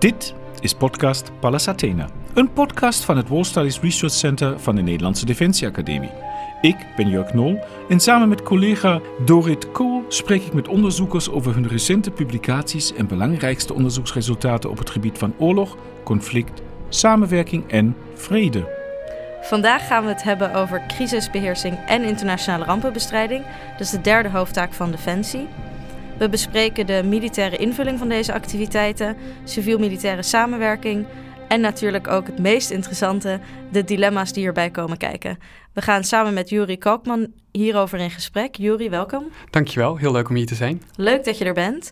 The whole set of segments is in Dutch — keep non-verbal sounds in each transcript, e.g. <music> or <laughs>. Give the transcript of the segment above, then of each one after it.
Dit is podcast Pallas Athena, een podcast van het War Studies Research Center van de Nederlandse Defensie Academie. Ik ben Jörg Nol en samen met collega Dorit Kool spreek ik met onderzoekers over hun recente publicaties en belangrijkste onderzoeksresultaten op het gebied van oorlog, conflict, samenwerking en vrede. Vandaag gaan we het hebben over crisisbeheersing en internationale rampenbestrijding. Dat is de derde hoofdtaak van Defensie. We bespreken de militaire invulling van deze activiteiten, civiel-militaire samenwerking en natuurlijk ook het meest interessante, de dilemma's die erbij komen kijken. We gaan samen met Juri Kalkman hierover in gesprek. Juri, welkom. Dankjewel, heel leuk om hier te zijn. Leuk dat je er bent.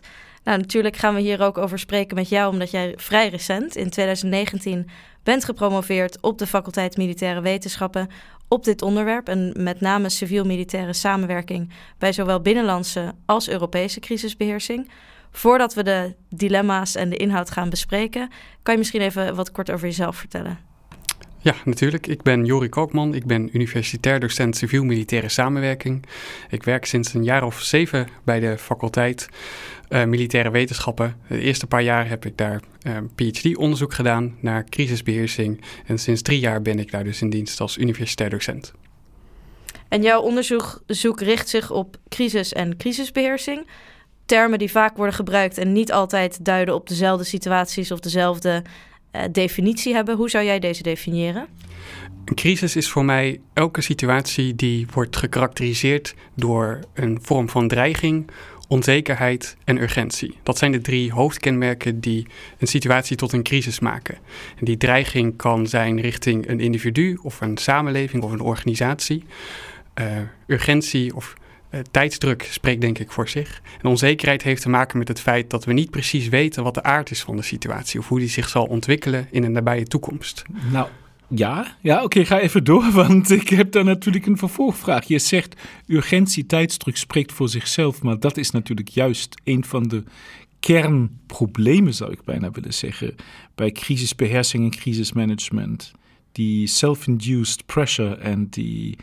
Nou, natuurlijk gaan we hier ook over spreken met jou, omdat jij vrij recent, in 2019, bent gepromoveerd op de faculteit Militaire Wetenschappen op dit onderwerp en met name civiel-militaire samenwerking bij zowel binnenlandse als Europese crisisbeheersing. Voordat we de dilemma's en de inhoud gaan bespreken, kan je misschien even wat kort over jezelf vertellen? Ja, natuurlijk. Ik ben Jori Koopman. Ik ben universitair docent civiel-militaire samenwerking. Ik werk sinds een jaar of zeven bij de faculteit uh, militaire wetenschappen. De eerste paar jaar heb ik daar uh, eh, PhD-onderzoek gedaan naar crisisbeheersing. En sinds drie jaar ben ik daar dus in dienst als universitair docent. En jouw onderzoek richt zich op crisis en crisisbeheersing. Termen die vaak worden gebruikt en niet altijd duiden op dezelfde situaties of dezelfde uh, definitie hebben. Hoe zou jij deze definiëren? Een crisis is voor mij elke situatie die wordt gekarakteriseerd door een vorm van dreiging onzekerheid en urgentie. Dat zijn de drie hoofdkenmerken die een situatie tot een crisis maken. En die dreiging kan zijn richting een individu of een samenleving of een organisatie. Uh, urgentie of uh, tijdsdruk spreekt denk ik voor zich. En onzekerheid heeft te maken met het feit dat we niet precies weten wat de aard is van de situatie of hoe die zich zal ontwikkelen in een nabije toekomst. Nou, ja, ja oké, ga even door, <laughs> want ik heb daar natuurlijk een vervolgvraag. Je zegt urgentie, tijdsdruk spreekt voor zichzelf, maar dat is natuurlijk juist een van de kernproblemen, zou ik bijna willen zeggen, bij crisisbeheersing en crisismanagement. Die self-induced pressure en die.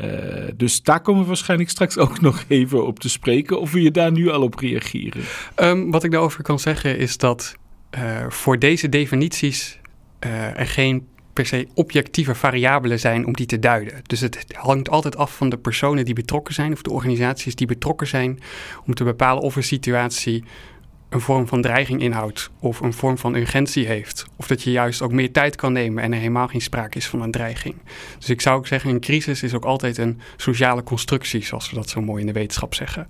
Uh, dus daar komen we waarschijnlijk straks ook nog even op te spreken. Of wil je daar nu al op reageren? Um, wat ik daarover kan zeggen is dat uh, voor deze definities uh, er geen per se objectieve variabelen zijn om die te duiden. Dus het hangt altijd af van de personen die betrokken zijn of de organisaties die betrokken zijn om te bepalen of een situatie een vorm van dreiging inhoudt of een vorm van urgentie heeft. Of dat je juist ook meer tijd kan nemen en er helemaal geen sprake is van een dreiging. Dus ik zou ook zeggen, een crisis is ook altijd een sociale constructie, zoals we dat zo mooi in de wetenschap zeggen.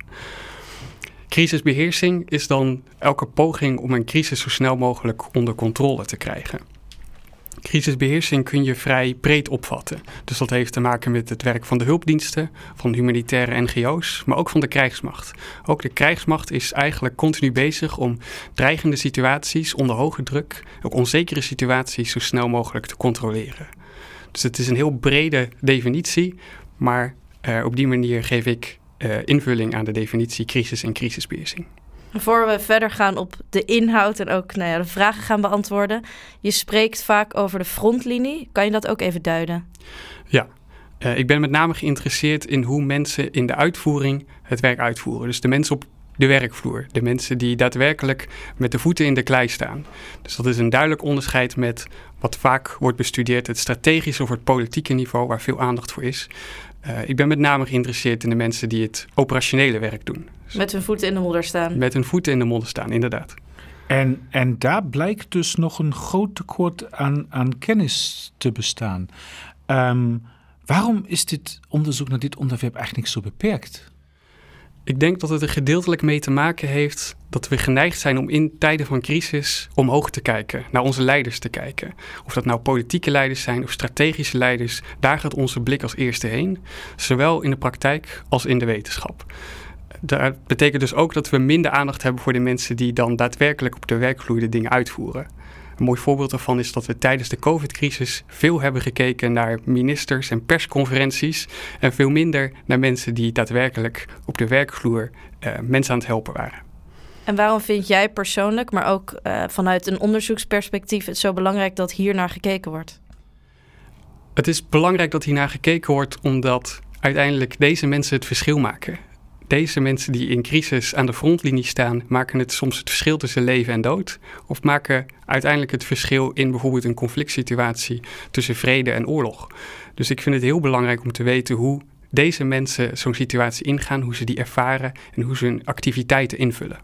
Crisisbeheersing is dan elke poging om een crisis zo snel mogelijk onder controle te krijgen. Crisisbeheersing kun je vrij breed opvatten. Dus dat heeft te maken met het werk van de hulpdiensten, van humanitaire NGO's, maar ook van de krijgsmacht. Ook de krijgsmacht is eigenlijk continu bezig om dreigende situaties onder hoge druk, ook onzekere situaties zo snel mogelijk te controleren. Dus het is een heel brede definitie, maar uh, op die manier geef ik uh, invulling aan de definitie crisis en crisisbeheersing. Voor we verder gaan op de inhoud en ook nou ja, de vragen gaan beantwoorden. Je spreekt vaak over de frontlinie. Kan je dat ook even duiden? Ja, uh, ik ben met name geïnteresseerd in hoe mensen in de uitvoering het werk uitvoeren. Dus de mensen op de werkvloer. De mensen die daadwerkelijk met de voeten in de klei staan. Dus dat is een duidelijk onderscheid met wat vaak wordt bestudeerd, het strategische of het politieke niveau, waar veel aandacht voor is. Uh, ik ben met name geïnteresseerd in de mensen die het operationele werk doen. Met hun voeten in de modder staan. Met hun voeten in de modder staan, inderdaad. En, en daar blijkt dus nog een groot tekort aan, aan kennis te bestaan. Um, waarom is dit onderzoek naar dit onderwerp eigenlijk zo beperkt? Ik denk dat het er gedeeltelijk mee te maken heeft dat we geneigd zijn om in tijden van crisis omhoog te kijken, naar onze leiders te kijken. Of dat nou politieke leiders zijn of strategische leiders, daar gaat onze blik als eerste heen, zowel in de praktijk als in de wetenschap. Dat betekent dus ook dat we minder aandacht hebben voor de mensen die dan daadwerkelijk op de werkvloer de dingen uitvoeren. Een mooi voorbeeld daarvan is dat we tijdens de COVID-crisis veel hebben gekeken naar ministers en persconferenties en veel minder naar mensen die daadwerkelijk op de werkvloer uh, mensen aan het helpen waren. En waarom vind jij persoonlijk, maar ook uh, vanuit een onderzoeksperspectief, het zo belangrijk dat hier naar gekeken wordt? Het is belangrijk dat hier naar gekeken wordt omdat uiteindelijk deze mensen het verschil maken deze mensen die in crisis aan de frontlinie staan, maken het soms het verschil tussen leven en dood? Of maken uiteindelijk het verschil in bijvoorbeeld een conflict situatie tussen vrede en oorlog? Dus ik vind het heel belangrijk om te weten hoe deze mensen zo'n situatie ingaan, hoe ze die ervaren en hoe ze hun activiteiten invullen.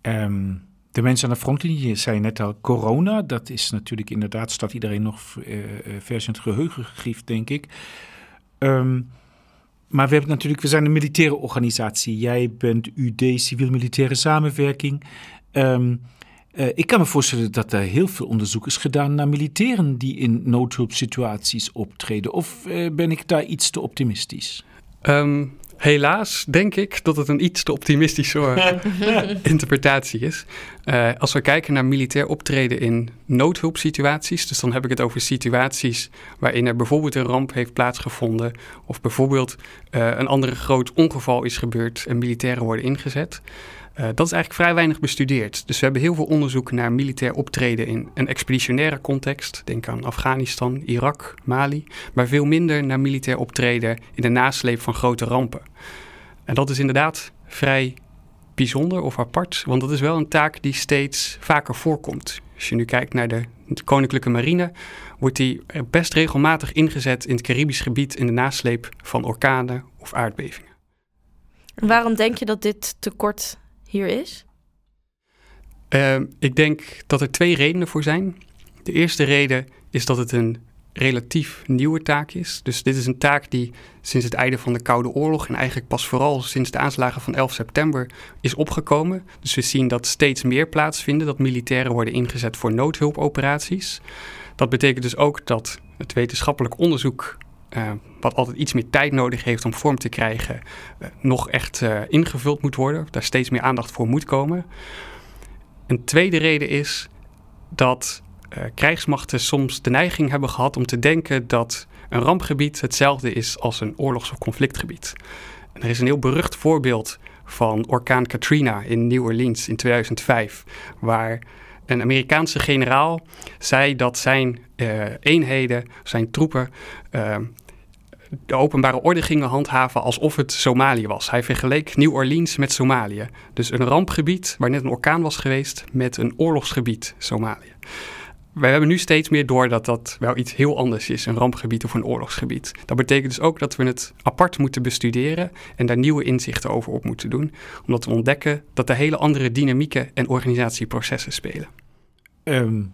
Ehm, de mensen aan de frontlinie, zei net al, corona, dat is natuurlijk inderdaad, staat iedereen nog uh, vers in het geheugen gegriefd, denk ik. Um, maar we hebben natuurlijk, we zijn een militaire organisatie. Jij bent UD, civiel-militaire samenwerking. Um, uh, ik kan me voorstellen dat er heel veel onderzoek is gedaan naar militairen die in noodhulpsituaties optreden. Of uh, ben ik daar iets te optimistisch? Um, Helaas denk ik dat het een iets te optimistische <laughs> interpretatie is. Uh, als we kijken naar militair optreden in noodhulpsituaties, dus dan heb ik het over situaties waarin er bijvoorbeeld een ramp heeft plaatsgevonden of bijvoorbeeld uh, een andere groot ongeval is gebeurd en militairen worden ingezet. Uh, dat is eigenlijk vrij weinig bestudeerd. Dus we hebben heel veel onderzoek naar militair optreden in een expeditionaire context. Denk aan Afghanistan, Irak, Mali. Maar veel minder naar militair optreden in de nasleep van grote rampen. En dat is inderdaad vrij bijzonder of apart, want dat is wel een taak die steeds vaker voorkomt. Als je nu kijkt naar de, de Koninklijke Marine, wordt die best regelmatig ingezet in het Caribisch gebied in de nasleep van orkanen of aardbevingen. Waarom denk je dat dit tekort hier is? Uh, ik denk dat er twee redenen voor zijn. De eerste reden is dat het een relatief nieuwe taak is. Dus dit is een taak die sinds het einde van de Koude Oorlog en eigenlijk pas vooral sinds de aanslagen van 11 september is opgekomen. Dus we zien dat steeds meer plaatsvinden, dat militairen worden ingezet voor noodhulpoperaties. Dat betekent dus ook dat het wetenschappelijk onderzoek uh, wat altijd iets meer tijd nodig heeft om vorm te krijgen, uh, nog echt uh, ingevuld moet worden. Daar steeds meer aandacht voor moet komen. Een tweede reden is dat krijgsmachten soms de neiging hebben gehad om te denken dat een rampgebied hetzelfde is als een oorlogs- of conflictgebied. Er is een heel berucht voorbeeld van orkaan Katrina in New Orleans in 2005, waar een Amerikaanse generaal zei dat zijn uh, eenheden, zijn troepen, uh, de openbare orde gingen handhaven alsof het Somalië was. Hij vergeleek New Orleans met Somalië. Dus een rampgebied waar net een orkaan was geweest met een oorlogsgebied Somalië. Wij hebben nu steeds meer door dat dat wel iets heel anders is, een rampgebied of een oorlogsgebied. Dat betekent dus ook dat we het apart moeten bestuderen en daar nieuwe inzichten over op moeten doen, omdat we ontdekken dat er hele andere dynamieken en organisatieprocessen spelen. Um,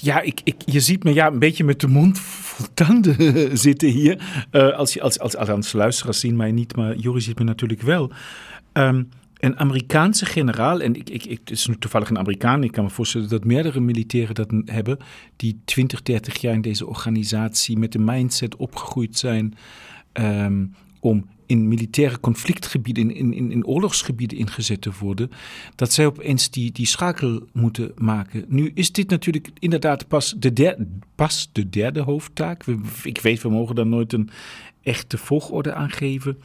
ja, ik, ik, je ziet me ja, een beetje met de mond vol tanden <laughs> zitten hier. Uh, als, je, als, als, als luisteraars zien mij niet, maar Joris ziet me natuurlijk wel. Um, een Amerikaanse generaal, en ik, ik, ik, is nu toevallig een Amerikaan, ik kan me voorstellen dat meerdere militairen dat hebben, die 20, 30 jaar in deze organisatie met de mindset opgegroeid zijn um, om in militaire conflictgebieden, in, in, in oorlogsgebieden ingezet te worden, dat zij opeens die, die schakel moeten maken. Nu is dit natuurlijk inderdaad pas de, derde, pas de derde hoofdtaak. ik weet, we mogen daar nooit een echte volgorde aangeven.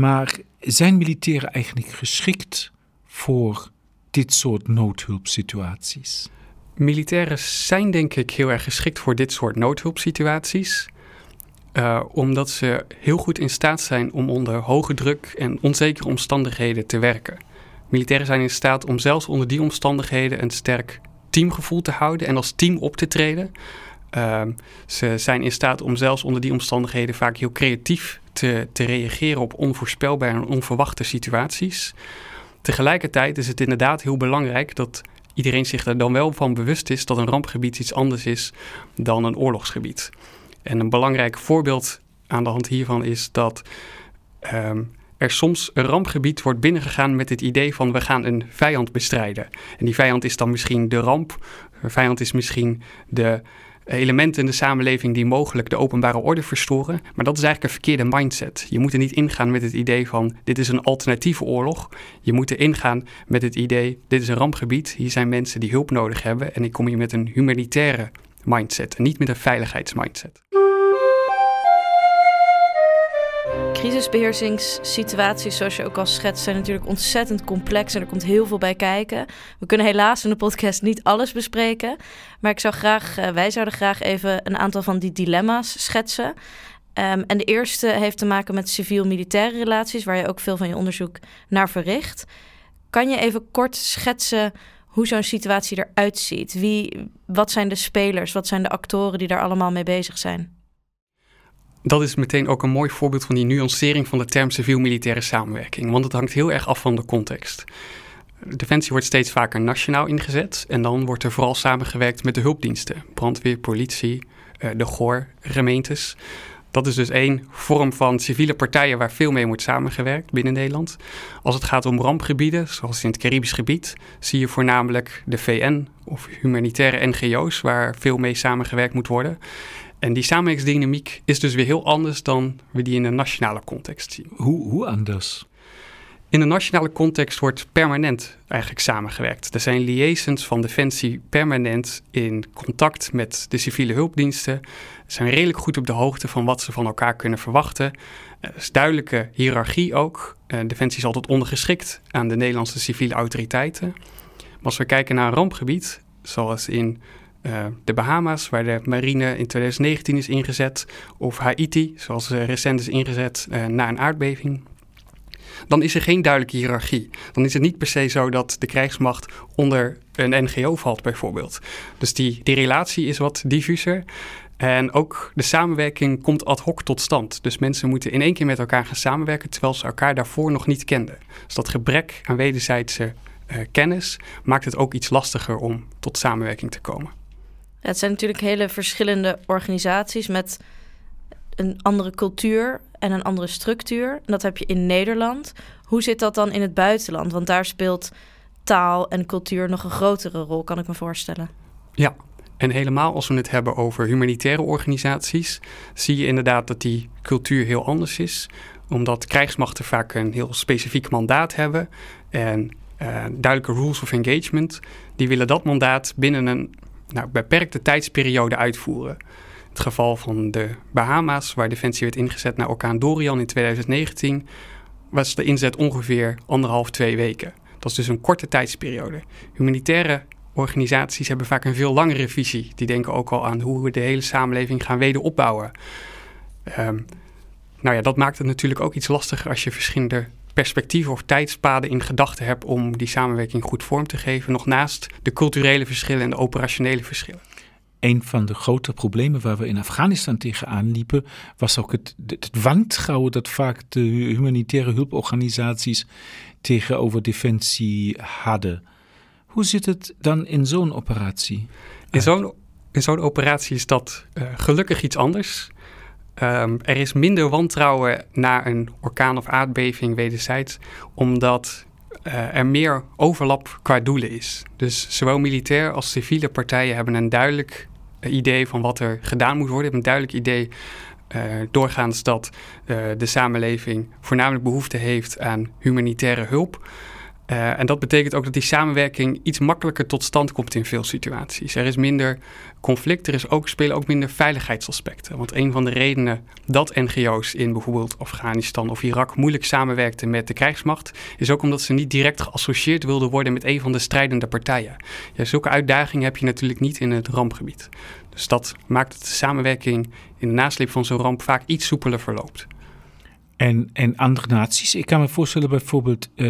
Maar zijn militairen eigenlijk geschikt voor dit soort noodhulpsituaties? Militairen zijn denk ik heel erg geschikt voor dit soort noodhulpsituaties. Uh, omdat ze heel goed in staat zijn om onder hoge druk en onzekere omstandigheden te werken. Militairen zijn in staat om zelfs onder die omstandigheden een sterk teamgevoel te houden en als team op te treden. Uh, ze zijn in staat om zelfs onder die omstandigheden vaak heel creatief te, te reageren op onvoorspelbare en onverwachte situaties. Tegelijkertijd is het inderdaad heel belangrijk dat iedereen zich er dan wel van bewust is dat een rampgebied iets anders is dan een oorlogsgebied. En een belangrijk voorbeeld aan de hand hiervan is dat um, er soms een rampgebied wordt binnengegaan met het idee van we gaan een vijand bestrijden. En die vijand is dan misschien de ramp, een vijand is misschien de elementen in de samenleving die mogelijk de openbare orde verstoren. Maar dat is eigenlijk een verkeerde mindset. Je moet er niet ingaan met het idee van dit is een alternatieve oorlog. Je moet er ingaan met het idee dit is een rampgebied. Hier zijn mensen die hulp nodig hebben. En ik kom hier met een humanitaire mindset en niet met een veiligheidsmindset. Crisisbeheersingssituaties, zoals je ook al schetst, zijn natuurlijk ontzettend complex en er komt heel veel bij kijken. We kunnen helaas in de podcast niet alles bespreken, maar ik zou graag, uh, wij zouden graag even een aantal van die dilemma's schetsen. Ehm, en de eerste heeft te maken met civiel-militaire relaties, waar je ook veel van je onderzoek naar verricht. Kan je even kort schetsen hoe zo'n situatie eruit ziet? Wie, wat zijn de spelers, wat zijn de actoren die daar allemaal mee bezig zijn? Dat is meteen ook een mooi voorbeeld van die nuancering van de term civiel-militaire samenwerking, want het hangt heel erg af van de context. Defensie wordt steeds vaker nationaal ingezet en dan wordt er vooral samengewerkt met de hulpdiensten, brandweer, politie, eh, de GOR, gemeentes. Dat is dus één vorm van civiele partijen waar veel mee wordt samengewerkt binnen Nederland. Als het gaat om rampgebieden, zoals in het Caribisch gebied, zie je voornamelijk de VN of humanitaire NGO's waar veel mee samengewerkt moet worden. En die samenwerkingsdynamiek is dus weer heel anders dan we die in een nationale context zien. Hoe, hoe anders? In de nationale context wordt permanent eigenlijk samengewerkt. Er zijn liaisons van Defensie permanent in contact met de civiele hulpdiensten. Ze zijn redelijk goed op de hoogte van wat ze van elkaar kunnen verwachten. Er is duidelijke hiërarchie ook. Eh, Defensie is altijd ondergeschikt aan de Nederlandse civiele autoriteiten. Maar als we kijken naar een rampgebied, zoals in uh, de Bahama's, waar de marine in 2019 is ingezet, of Haiti, zoals uh, recent is ingezet uh, na een aardbeving, dan is er geen duidelijke hiërarchie. Dan is het niet per se zo dat de krijgsmacht onder een NGO valt, bijvoorbeeld. Dus die, die relatie is wat diffuser. En ook de samenwerking komt ad hoc tot stand. Dus mensen moeten in één keer met elkaar gaan samenwerken, terwijl ze elkaar daarvoor nog niet kenden. Dus dat gebrek aan wederzijdse uh, kennis maakt het ook iets lastiger om tot samenwerking te komen. Het zijn natuurlijk hele verschillende organisaties met een andere cultuur en een andere structuur. En dat heb je in Nederland. Hoe zit dat dan in het buitenland? Want daar speelt taal en cultuur nog een grotere rol, kan ik me voorstellen. Ja, en helemaal als we het hebben over humanitaire organisaties, zie je inderdaad dat die cultuur heel anders is. Omdat krijgsmachten vaak een heel specifiek mandaat hebben en uh, duidelijke rules of engagement. Die willen dat mandaat binnen een nou, beperkte tijdsperiode uitvoeren. Het geval van de Bahama's, waar Defensie werd ingezet naar orkaan Dorian in 2019, was de inzet ongeveer anderhalf, twee weken. Dat is dus een korte tijdsperiode. Humanitaire organisaties hebben vaak een veel langere visie. Die denken ook al aan hoe we de hele samenleving gaan wederopbouwen. Um, nou ja, dat maakt het natuurlijk ook iets lastiger als je verschillende perspectieven of tijdspaden in gedachten hebt om die samenwerking goed vorm te geven, nog naast de culturele verschillen en de operationele verschillen. Een van de grote problemen waar we in Afghanistan tegenaan liepen, was ook het, het wantrouwen dat vaak de humanitaire hulporganisaties tegenover defensie hadden. Hoe zit het dan in zo'n operatie? In zo'n in zo'n operatie is dat uh, gelukkig iets anders. Um, er is minder wantrouwen naar een orkaan of aardbeving wederzijds, omdat uh, er meer overlap qua doelen is. Dus zowel militair als civiele partijen hebben een duidelijk uh, idee van wat er gedaan moet worden, hebben een duidelijk idee uh, doorgaans dat de samenleving voornamelijk behoefte heeft aan humanitaire hulp. Uh, en dat betekent ook dat die samenwerking iets makkelijker tot stand komt in veel situaties. Er is minder conflict, er is ook, spelen ook minder veiligheidsaspecten. Want een van de redenen dat NGO's in bijvoorbeeld Afghanistan of Irak moeilijk samenwerkten met de krijgsmacht, is ook omdat ze niet direct geassocieerd wilden worden met een van de strijdende partijen. Ja, zulke uitdagingen heb je natuurlijk niet in het rampgebied. Dus dat maakt dat de samenwerking in de nasleep van zo'n ramp vaak iets soepeler verloopt. En, en andere naties. Ik kan me voorstellen bijvoorbeeld, uh,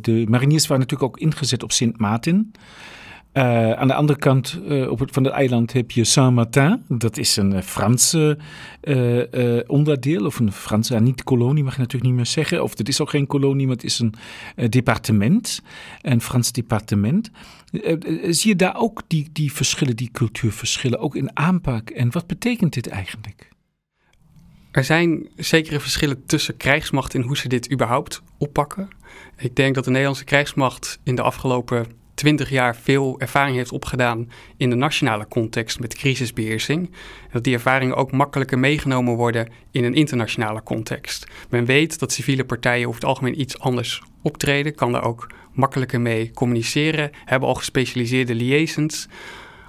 de mariniers waren natuurlijk ook ingezet op Sint Maarten. Uh, aan de andere kant uh, op van het eiland heb je Saint-Martin. Dat is een Franse onderdeel, of een Franse, niet kolonie mag je natuurlijk niet meer zeggen. Of het is ook geen kolonie, maar het is een departement, een Frans departement. zie je daar ook die, die verschillen, die cultuurverschillen, ook in aanpak? En wat betekent dit eigenlijk? Er zijn zekere verschillen tussen krijgsmacht en hoe ze dit überhaupt oppakken. Ik denk dat de Nederlandse krijgsmacht in de afgelopen twintig jaar veel ervaring heeft opgedaan in de nationale context met crisisbeheersing. Dat die ervaringen ook makkelijker meegenomen worden in een internationale context. Men weet dat civiele partijen over het algemeen iets anders optreden, kan daar ook makkelijker mee communiceren, hebben al gespecialiseerde liaisons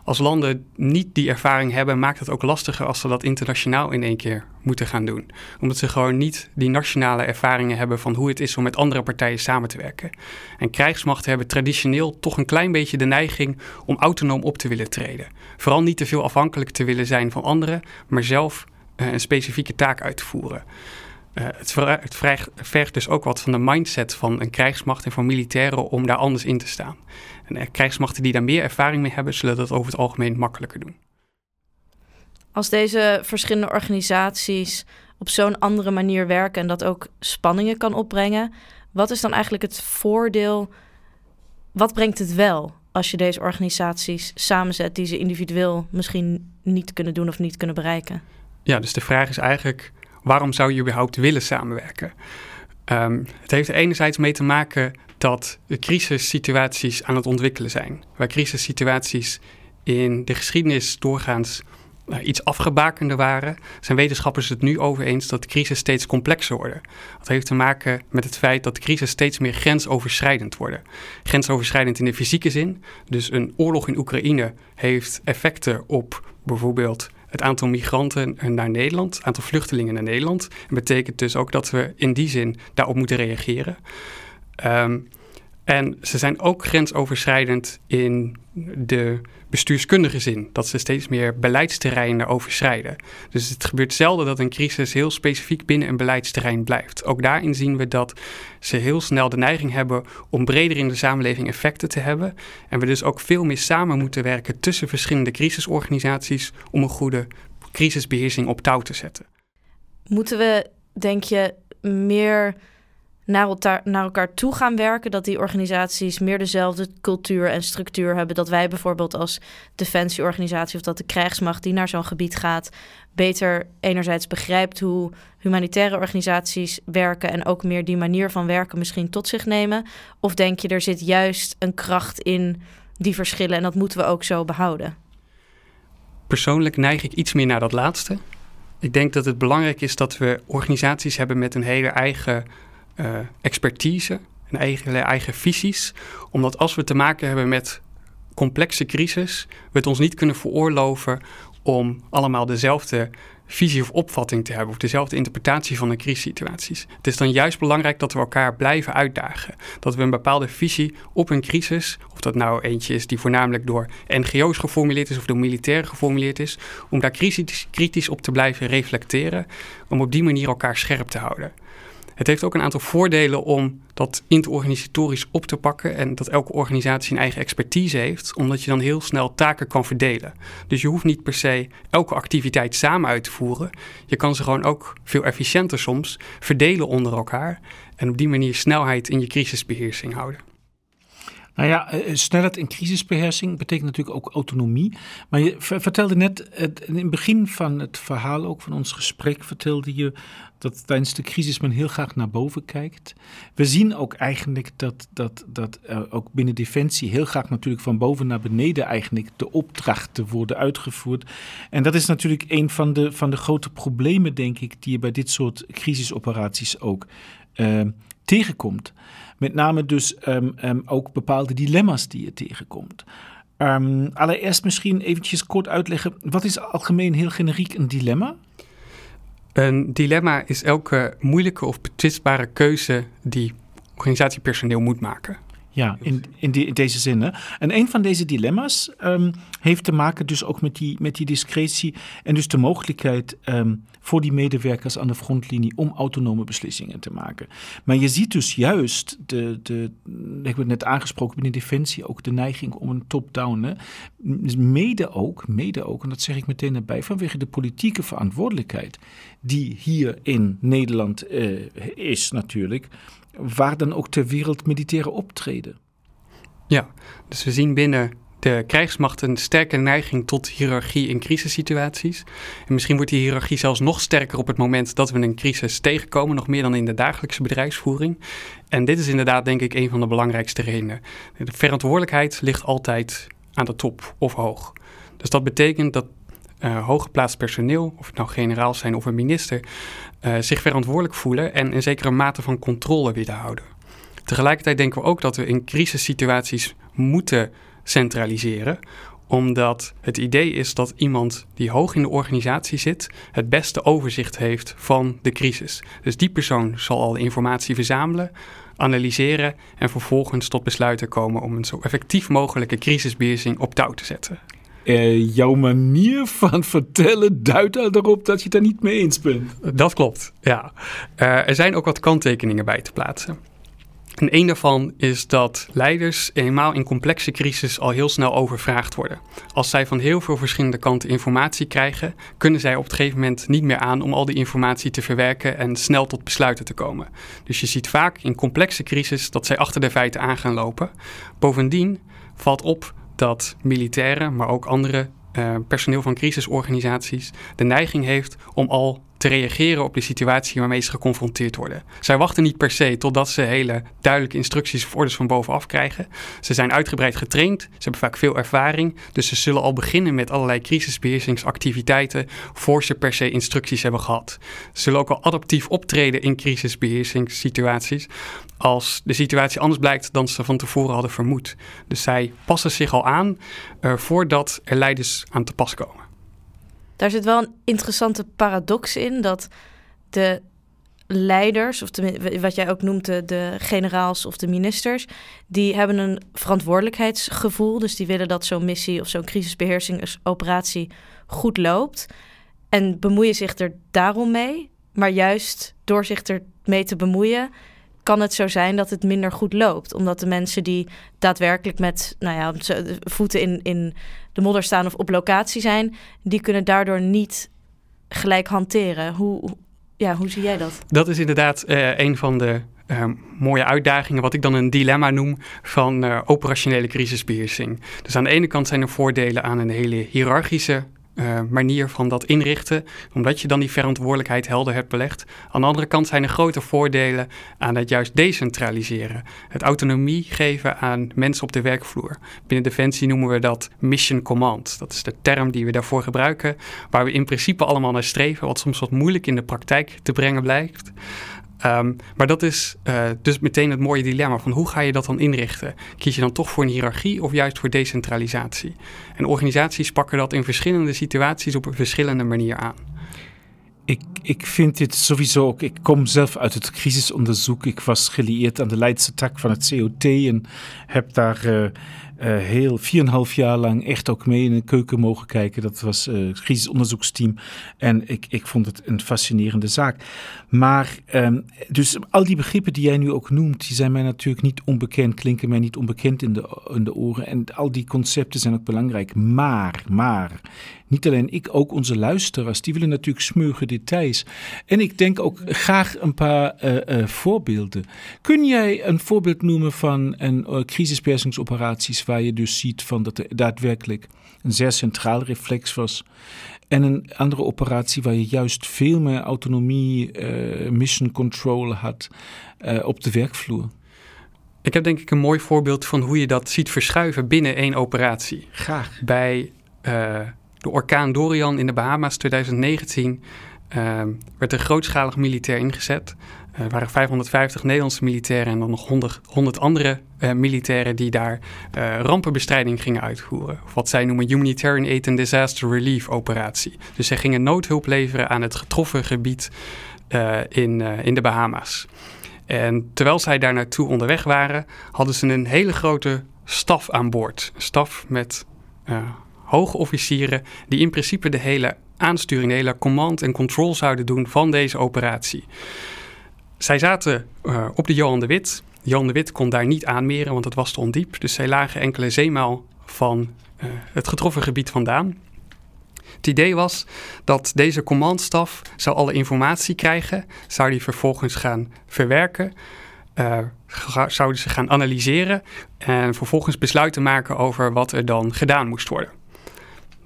als landen niet die ervaring hebben, maakt het ook lastiger als ze dat internationaal in één keer moeten gaan doen. Omdat ze gewoon niet die nationale ervaringen hebben van hoe het is om met andere partijen samen te werken. En krijgsmachten hebben traditioneel toch een klein beetje de neiging om autonoom op te willen treden. Vooral niet te veel afhankelijk te willen zijn van anderen, maar zelf een specifieke taak uit te voeren. het, het vergt dus ook wat van de mindset van een krijgsmacht en van militairen om daar anders in te staan. En krijgsmachten die daar meer ervaring mee hebben, zullen dat over het algemeen makkelijker doen. Als deze verschillende organisaties op zo'n andere manier werken en dat ook spanningen kan opbrengen, wat is dan eigenlijk het voordeel? Wat brengt het wel als je deze organisaties samenzet die ze individueel misschien niet kunnen doen of niet kunnen bereiken? Ja, dus de vraag is eigenlijk: waarom zou je überhaupt willen samenwerken? Um, het heeft er enerzijds mee te maken dat crisissituaties aan het ontwikkelen zijn. Waar crisissituaties in de geschiedenis doorgaans nou, iets afgebakender waren, zijn wetenschappers het nu over eens dat de crisis steeds complexer worden. Dat heeft te maken met het feit dat de crisis steeds meer grensoverschrijdend worden. Grensoverschrijdend in de fysieke zin. Dus een oorlog in Oekraïne heeft effecten op bijvoorbeeld het aantal migranten naar Nederland, het aantal vluchtelingen naar Nederland. En betekent dus ook dat we in die zin daarop moeten reageren. Um, en ze zijn ook grensoverschrijdend in de bestuurskundige zin, dat ze steeds meer beleidsterreinen overschrijden. Dus het gebeurt zelden dat een crisis heel specifiek binnen een beleidsterrein blijft. Ook daarin zien we dat ze heel snel de neiging hebben om breder in de samenleving effecten te hebben. En we dus ook veel meer samen moeten werken tussen verschillende crisisorganisaties om een goede crisisbeheersing op touw te zetten. Moeten we, denk je, meer naar elkaar, toe gaan werken. Dat die organisaties meer dezelfde cultuur en structuur hebben. Dat wij bijvoorbeeld als defensieorganisatie of dat de krijgsmacht die naar zo'n gebied gaat, beter enerzijds begrijpt hoe humanitaire organisaties werken en ook meer die manier van werken misschien tot zich nemen. Of denk je er zit juist een kracht in die verschillen en dat moeten we ook zo behouden? Persoonlijk neig ik iets meer naar dat laatste. Ik denk dat het belangrijk is dat we organisaties hebben met een hele eigen uh, expertise en eigen, eigen visies. Omdat als we te maken hebben met complexe crisis, we het ons niet kunnen veroorloven om allemaal dezelfde visie of opvatting te hebben of dezelfde interpretatie van de crisissituaties. Het is dan juist belangrijk dat we elkaar blijven uitdagen. Dat we een bepaalde visie op een crisis, of dat nou eentje is die voornamelijk door NGO's geformuleerd is of door militairen geformuleerd is, om daar kritisch, kritisch op te blijven reflecteren, om op die manier elkaar scherp te houden. Het heeft ook een aantal voordelen om dat interorganisatorisch op te pakken en dat elke organisatie een eigen expertise heeft, omdat je dan heel snel taken kan verdelen. Dus je hoeft niet per se elke activiteit samen uit te voeren. Je kan ze gewoon ook veel efficiënter soms verdelen onder elkaar en op die manier snelheid in je crisisbeheersing houden. Nou ja, eh, eh, snelheid en crisisbeheersing betekent natuurlijk ook autonomie. Maar je vertelde net, in het begin van het verhaal, ook van ons gesprek, vertelde je dat tijdens de crisis men heel graag naar boven kijkt. We zien ook eigenlijk dat, dat, dat ook binnen Defensie heel graag natuurlijk van boven naar beneden eigenlijk de opdrachten worden uitgevoerd. En dat is natuurlijk een van de, van de grote problemen, denk ik, die je bij dit soort crisisoperaties ook tegenkomt. Met name dus um, um, ook bepaalde dilemma's die je tegenkomt. Um, allereerst misschien eventjes kort uitleggen, wat is algemeen heel generiek een dilemma? Een dilemma is elke moeilijke of betwistbare keuze die organisatiepersoneel moet maken. Ja, in, in, die, in, deze zin. Hè? En een van deze dilemma's um, heeft te maken dus ook met die, met die discretie en dus de mogelijkheid um, voor die medewerkers aan de frontlinie om autonome beslissingen te maken. Maar je ziet dus juist, de, de, ik heb net aangesproken binnen Defensie, ook de neiging om een top-down. Mede ook, mede ook, en dat zeg ik meteen erbij, vanwege de politieke verantwoordelijkheid die hier in Nederland uh, is natuurlijk waar dan ook ter wereld militaire optreden. Ja, dus we zien binnen de krijgsmacht een sterke neiging tot hiërarchie in crisissituaties. En misschien wordt die hiërarchie zelfs nog sterker op het moment dat we een crisis tegenkomen, nog meer dan in de dagelijkse bedrijfsvoering. En dit is inderdaad, denk ik, een van de belangrijkste redenen. De verantwoordelijkheid ligt altijd aan de top of hoog. Dus dat betekent dat uh, hooggeplaatst personeel, of het nou generaal zijn of een minister, uh, zich verantwoordelijk voelen en een zekere mate van controle willen houden. Tegelijkertijd denken we ook dat we in crisissituaties moeten centraliseren, omdat het idee is dat iemand die hoog in de organisatie zit, het beste overzicht heeft van de crisis. Dus die persoon zal al informatie verzamelen, analyseren en vervolgens tot besluiten komen om een zo effectief mogelijke crisisbeheersing op touw te zetten. Uh, jouw manier van vertellen duidt erop dat je het daar niet mee eens bent. Dat klopt, ja. Uh, er zijn ook wat kanttekeningen bij te plaatsen. En een daarvan is dat leiders eenmaal in complexe crisis al heel snel overvraagd worden. Als zij van heel veel verschillende kanten informatie krijgen, kunnen zij op het gegeven moment niet meer aan om al die informatie te verwerken en snel tot besluiten te komen. Dus je ziet vaak in complexe crisis dat zij achter de feiten aan gaan lopen. Bovendien valt op dat militairen, maar ook andere uh, personeel van crisisorganisaties de neiging heeft om al te reageren op de situatie waarmee ze geconfronteerd worden. Zij wachten niet per se totdat ze hele duidelijke instructies of orders van bovenaf krijgen. Ze zijn uitgebreid getraind, ze hebben vaak veel ervaring, dus ze zullen al beginnen met allerlei crisisbeheersingsactiviteiten voor ze per se instructies hebben gehad. Ze zullen ook al adaptief optreden in crisisbeheersingssituaties als de situatie anders blijkt dan ze van tevoren hadden vermoed. Dus zij passen zich al aan uh, voordat er leiders aan te pas komen. Daar zit wel een interessante paradox in dat de leiders, of wat jij ook noemt de, generaals of de ministers, die hebben een verantwoordelijkheidsgevoel. Dus die willen dat zo'n missie of zo'n crisisbeheersingsoperatie goed loopt. En bemoeien zich er daarom mee. Maar juist door zich ermee te bemoeien, kan het zo zijn dat het minder goed loopt. Omdat de mensen die daadwerkelijk met nou ja, voeten in, in de modder staan of op locatie zijn, die kunnen daardoor niet gelijk hanteren. Hoe, ja, hoe zie jij dat? Dat is inderdaad uh, een van de uh, mooie uitdagingen, wat ik dan een dilemma noem van uh, operationele crisisbeheersing. Dus aan de ene kant zijn er voordelen aan een hele hiërarchische uh, manier van dat inrichten, omdat je dan die verantwoordelijkheid helder hebt belegd. Aan de andere kant zijn er grote voordelen aan het juist decentraliseren. Het autonomie geven aan mensen op de werkvloer. Binnen Defensie noemen we dat Mission Command. Dat is de term die we daarvoor gebruiken, waar we in principe allemaal naar streven, wat soms wat moeilijk in de praktijk te brengen blijkt. Um, maar dat is uh, dus meteen het mooie dilemma van hoe ga je dat dan inrichten? Kies je dan toch voor een hiërarchie of juist voor decentralisatie? En organisaties pakken dat in verschillende situaties op een verschillende manier aan. Ik, ik vind dit sowieso ook. Ik kom zelf uit het crisisonderzoek. Ik was gelieerd aan de Leidse tak van het COT en heb daar uh, uh, heel 4,5 jaar lang echt ook mee in de keuken mogen kijken. Dat was uh, het crisisonderzoeksteam. En ik, ik vond het een fascinerende zaak. Maar um, dus al die begrippen die jij nu ook noemt, die zijn mij natuurlijk niet onbekend, klinken mij niet onbekend in de, in de oren. En al die concepten zijn ook belangrijk. Maar, maar, niet alleen ik, ook onze luisteraars, die willen natuurlijk smeugen details. En ik denk ook graag een paar uh, uh, voorbeelden. Kun jij een voorbeeld noemen van een uh, crisispersingsoperaties waar je dus ziet van dat er daadwerkelijk een zeer centraal reflex was. En een andere operatie waar je juist veel meer autonomie, mission control had op de werkvloer. Ik heb denk ik een mooi voorbeeld van hoe je dat ziet verschuiven binnen één operatie. Graag. Bij uh, de orkaan Dorian in de Bahama's 2019 werd er grootschalig militair ingezet. Er waren 550 Nederlandse militairen en dan nog 100, 100 andere uh, militairen die daar rampenbestrijding gingen uitvoeren. Wat zij noemen Humanitarian Aid and Disaster Relief operatie. Dus zij gingen noodhulp leveren aan het getroffen gebied in, in de Bahama's. En terwijl zij daar naartoe onderweg waren, hadden ze een hele grote staf aan boord. Een staf met hoge officieren die in principe de hele aansturing, de hele command en control zouden doen van deze operatie. Zij zaten uh, op de Johan de Wit. Johan de Wit kon daar niet aanmeren, want het was te ondiep. Dus zij lagen enkele zeemaal van uh, het getroffen gebied vandaan. Het idee was dat deze commandstaf zou alle informatie krijgen, zou die vervolgens gaan verwerken, uh, zouden ze gaan analyseren en vervolgens besluiten maken over wat er dan gedaan moest worden.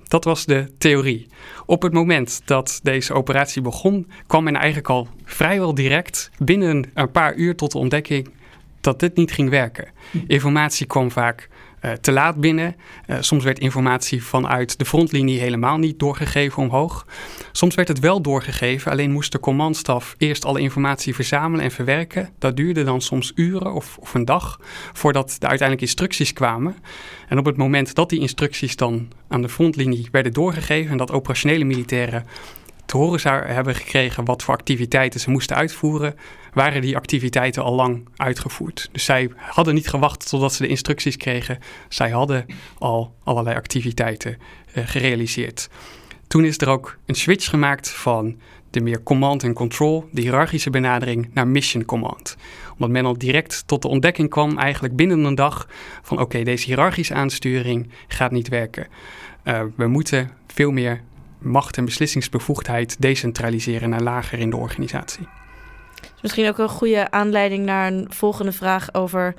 Dat was de theorie. Op het moment dat deze operatie begon, kwam men eigenlijk al vrijwel direct binnen een paar uur tot de ontdekking dat dit niet ging werken. Informatie kwam vaak te laat binnen. Uh, soms werd informatie vanuit de frontlinie helemaal niet doorgegeven omhoog. Soms werd het wel doorgegeven, alleen moest de commandstaf eerst alle informatie verzamelen en verwerken. Dat duurde dan soms uren of, of een dag voordat de uiteindelijk instructies kwamen. En op het moment dat die instructies dan aan de frontlinie werden doorgegeven en dat operationele militairen te horen hebben gekregen wat voor activiteiten ze moesten uitvoeren, waren die activiteiten al lang uitgevoerd. Dus zij hadden niet gewacht totdat ze de instructies kregen. Zij hadden al allerlei activiteiten uh, gerealiseerd. Toen is er ook een switch gemaakt van de meer command and control, de hiërarchische benadering, naar mission command. Omdat men al direct tot de ontdekking kwam, eigenlijk binnen een dag, van oké, deze hiërarchische aansturing gaat niet werken. Uh, we moeten veel meer macht en beslissingsbevoegdheid decentraliseren naar lager in de organisatie. Misschien ook een goede aanleiding naar een volgende vraag over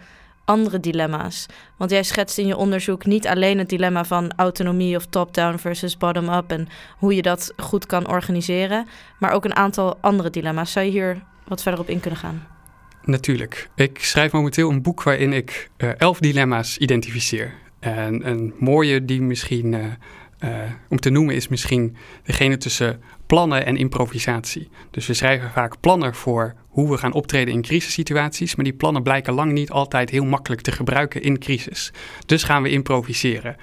andere dilemma's. Want jij schetst in je onderzoek niet alleen het dilemma van autonomie of top-down versus bottom-up en hoe je dat goed kan organiseren, maar ook een aantal andere dilemma's. Zou je hier wat verder op in kunnen gaan? Natuurlijk. Ik schrijf momenteel een boek waarin ik uh, elf dilemma's identificeer. En een mooie die misschien uh, uh, om te noemen is misschien degene tussen plannen en improvisatie. Dus we schrijven vaak plannen voor hoe we gaan optreden in crisissituaties, maar die plannen blijken lang niet altijd heel makkelijk te gebruiken in crisis. Dus gaan we improviseren.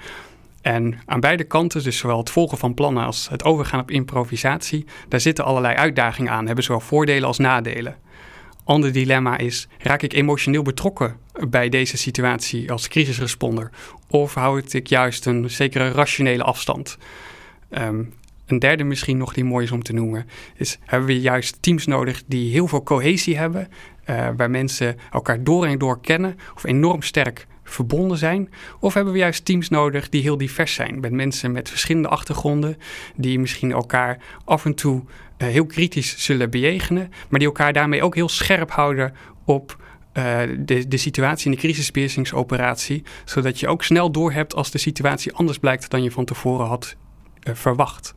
En aan beide kanten, dus zowel het volgen van plannen als het overgaan op improvisatie, daar zitten allerlei uitdagingen aan, hebben zowel voordelen als nadelen. Ander dilemma is: raak ik emotioneel betrokken bij deze situatie als crisisresponder? Of houd ik juist een zekere rationele afstand? Um, een derde misschien nog die mooi is om te noemen, is hebben we juist teams nodig die heel veel cohesie hebben, uh, waar mensen elkaar door en door kennen of enorm sterk verbonden zijn? Of hebben we juist teams nodig die heel divers zijn, met mensen met verschillende achtergronden, die misschien elkaar af en toe heel kritisch zullen bejegenen, maar die elkaar daarmee ook heel scherp houden op uh, de, de situatie in de crisispiercingsoperatie, zodat je ook snel doorhebt als de situatie anders blijkt dan je van tevoren had uh, verwacht.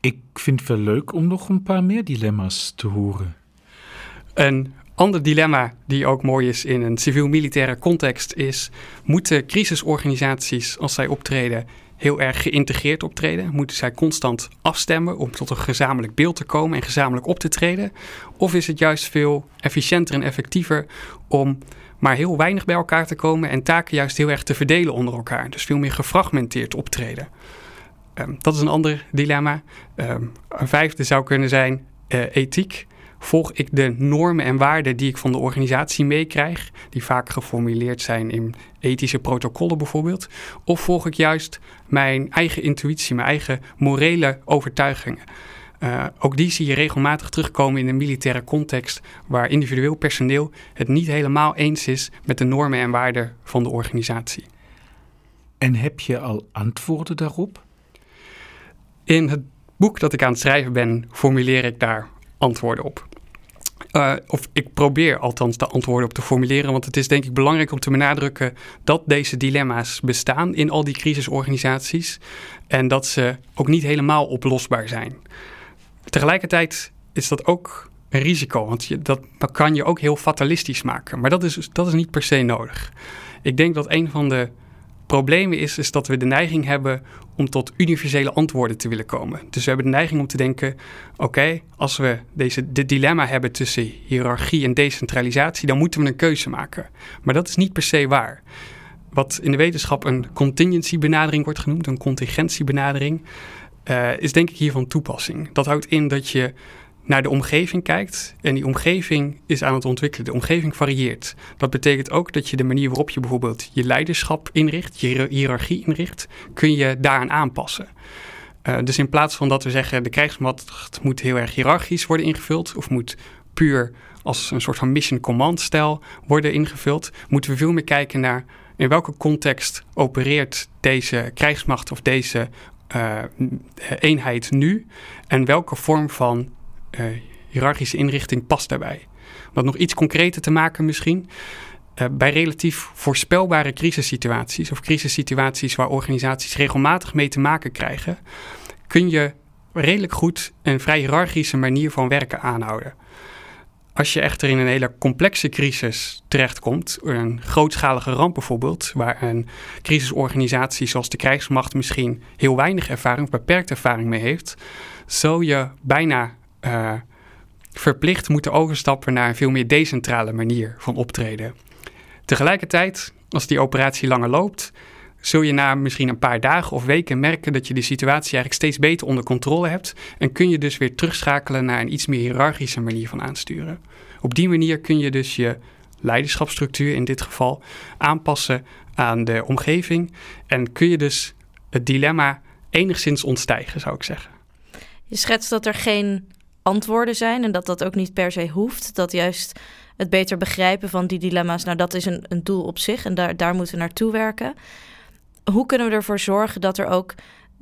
Ik vind het wel leuk om nog een paar meer dilemma's te horen. Een ander dilemma die ook mooi is in een civiel-militaire context is: moeten crisisorganisaties, als zij optreden, heel erg geïntegreerd optreden? Moeten zij constant afstemmen om tot een gezamenlijk beeld te komen en gezamenlijk op te treden? Of is het juist veel efficiënter en effectiever om maar heel weinig bij elkaar te komen en taken juist heel erg te verdelen onder elkaar? Dus veel meer gefragmenteerd optreden. Um, dat is een ander dilemma. Um, een vijfde zou kunnen zijn uh, ethiek. Volg ik de normen en waarden die ik van de organisatie meekrijg, die vaak geformuleerd zijn in ethische protocollen bijvoorbeeld? Of volg ik juist mijn eigen intuïtie, mijn eigen morele overtuigingen? Uh, ook die zie je regelmatig terugkomen in een militaire context, waar individueel personeel het niet helemaal eens is met de normen en waarden van de organisatie. En heb je al antwoorden daarop? In het boek dat ik aan het schrijven ben, formuleer ik daar antwoorden op. Uh, of ik probeer althans de antwoorden op te formuleren, want het is denk ik belangrijk om te benadrukken dat deze dilemma's bestaan in al die crisisorganisaties en dat ze ook niet helemaal oplosbaar zijn. Tegelijkertijd is dat ook een risico, want je, dat, dat kan je ook heel fatalistisch maken, maar dat is, dat is niet per se nodig. Ik denk dat een van de problemen is, is dat we de neiging hebben om tot universele antwoorden te willen komen. Dus we hebben de neiging om te denken: oké, als we deze, dit dilemma hebben tussen hiërarchie en decentralisatie, dan moeten we een keuze maken. Maar dat is niet per se waar. Wat in de wetenschap een contingency-benadering wordt genoemd, een contingentiebenadering, uh, is denk ik hier van toepassing. Dat houdt in dat je naar de omgeving kijkt en die omgeving is aan het ontwikkelen. De omgeving varieert. Dat betekent ook dat je de manier waarop je bijvoorbeeld je leiderschap inricht, je hiërarchie inricht, kun je daaraan aanpassen. Uh, dus in plaats van dat we zeggen de krijgsmacht moet heel erg hiërarchisch worden ingevuld of moet puur als een soort van mission command stijl worden ingevuld, moeten we veel meer kijken naar in welke context opereert deze krijgsmacht of deze uh, eenheid nu en welke vorm van hiërarchische inrichting past daarbij. Om nog iets concreter te maken misschien. Uh, bij relatief voorspelbare crisissituaties of crisissituaties waar organisaties regelmatig mee te maken krijgen, kun je redelijk goed een vrij hiërarchische manier van werken aanhouden. Als je echter in een hele complexe crisis terechtkomt, een grootschalige ramp bijvoorbeeld, waar een crisisorganisatie zoals de krijgsmacht misschien heel weinig ervaring of beperkte ervaring mee heeft, zul je bijna uh, verplicht moeten overstappen naar een veel meer decentrale manier van optreden. Tegelijkertijd, als die operatie langer loopt, zul je na misschien een paar dagen of weken merken dat je de situatie eigenlijk steeds beter onder controle hebt en kun je dus weer terugschakelen naar een iets meer hiërarchische manier van aansturen. Op die manier kun je dus je leiderschapsstructuur in dit geval aanpassen aan de omgeving en kun je dus het dilemma enigszins ontstijgen, zou ik zeggen. Je schetst dat er geen antwoorden zijn en dat dat ook niet per se hoeft. Dat juist het beter begrijpen van die dilemma's, nou dat is een, een doel op zich en daar, daar moeten we naartoe werken. Hoe kunnen we ervoor zorgen dat er ook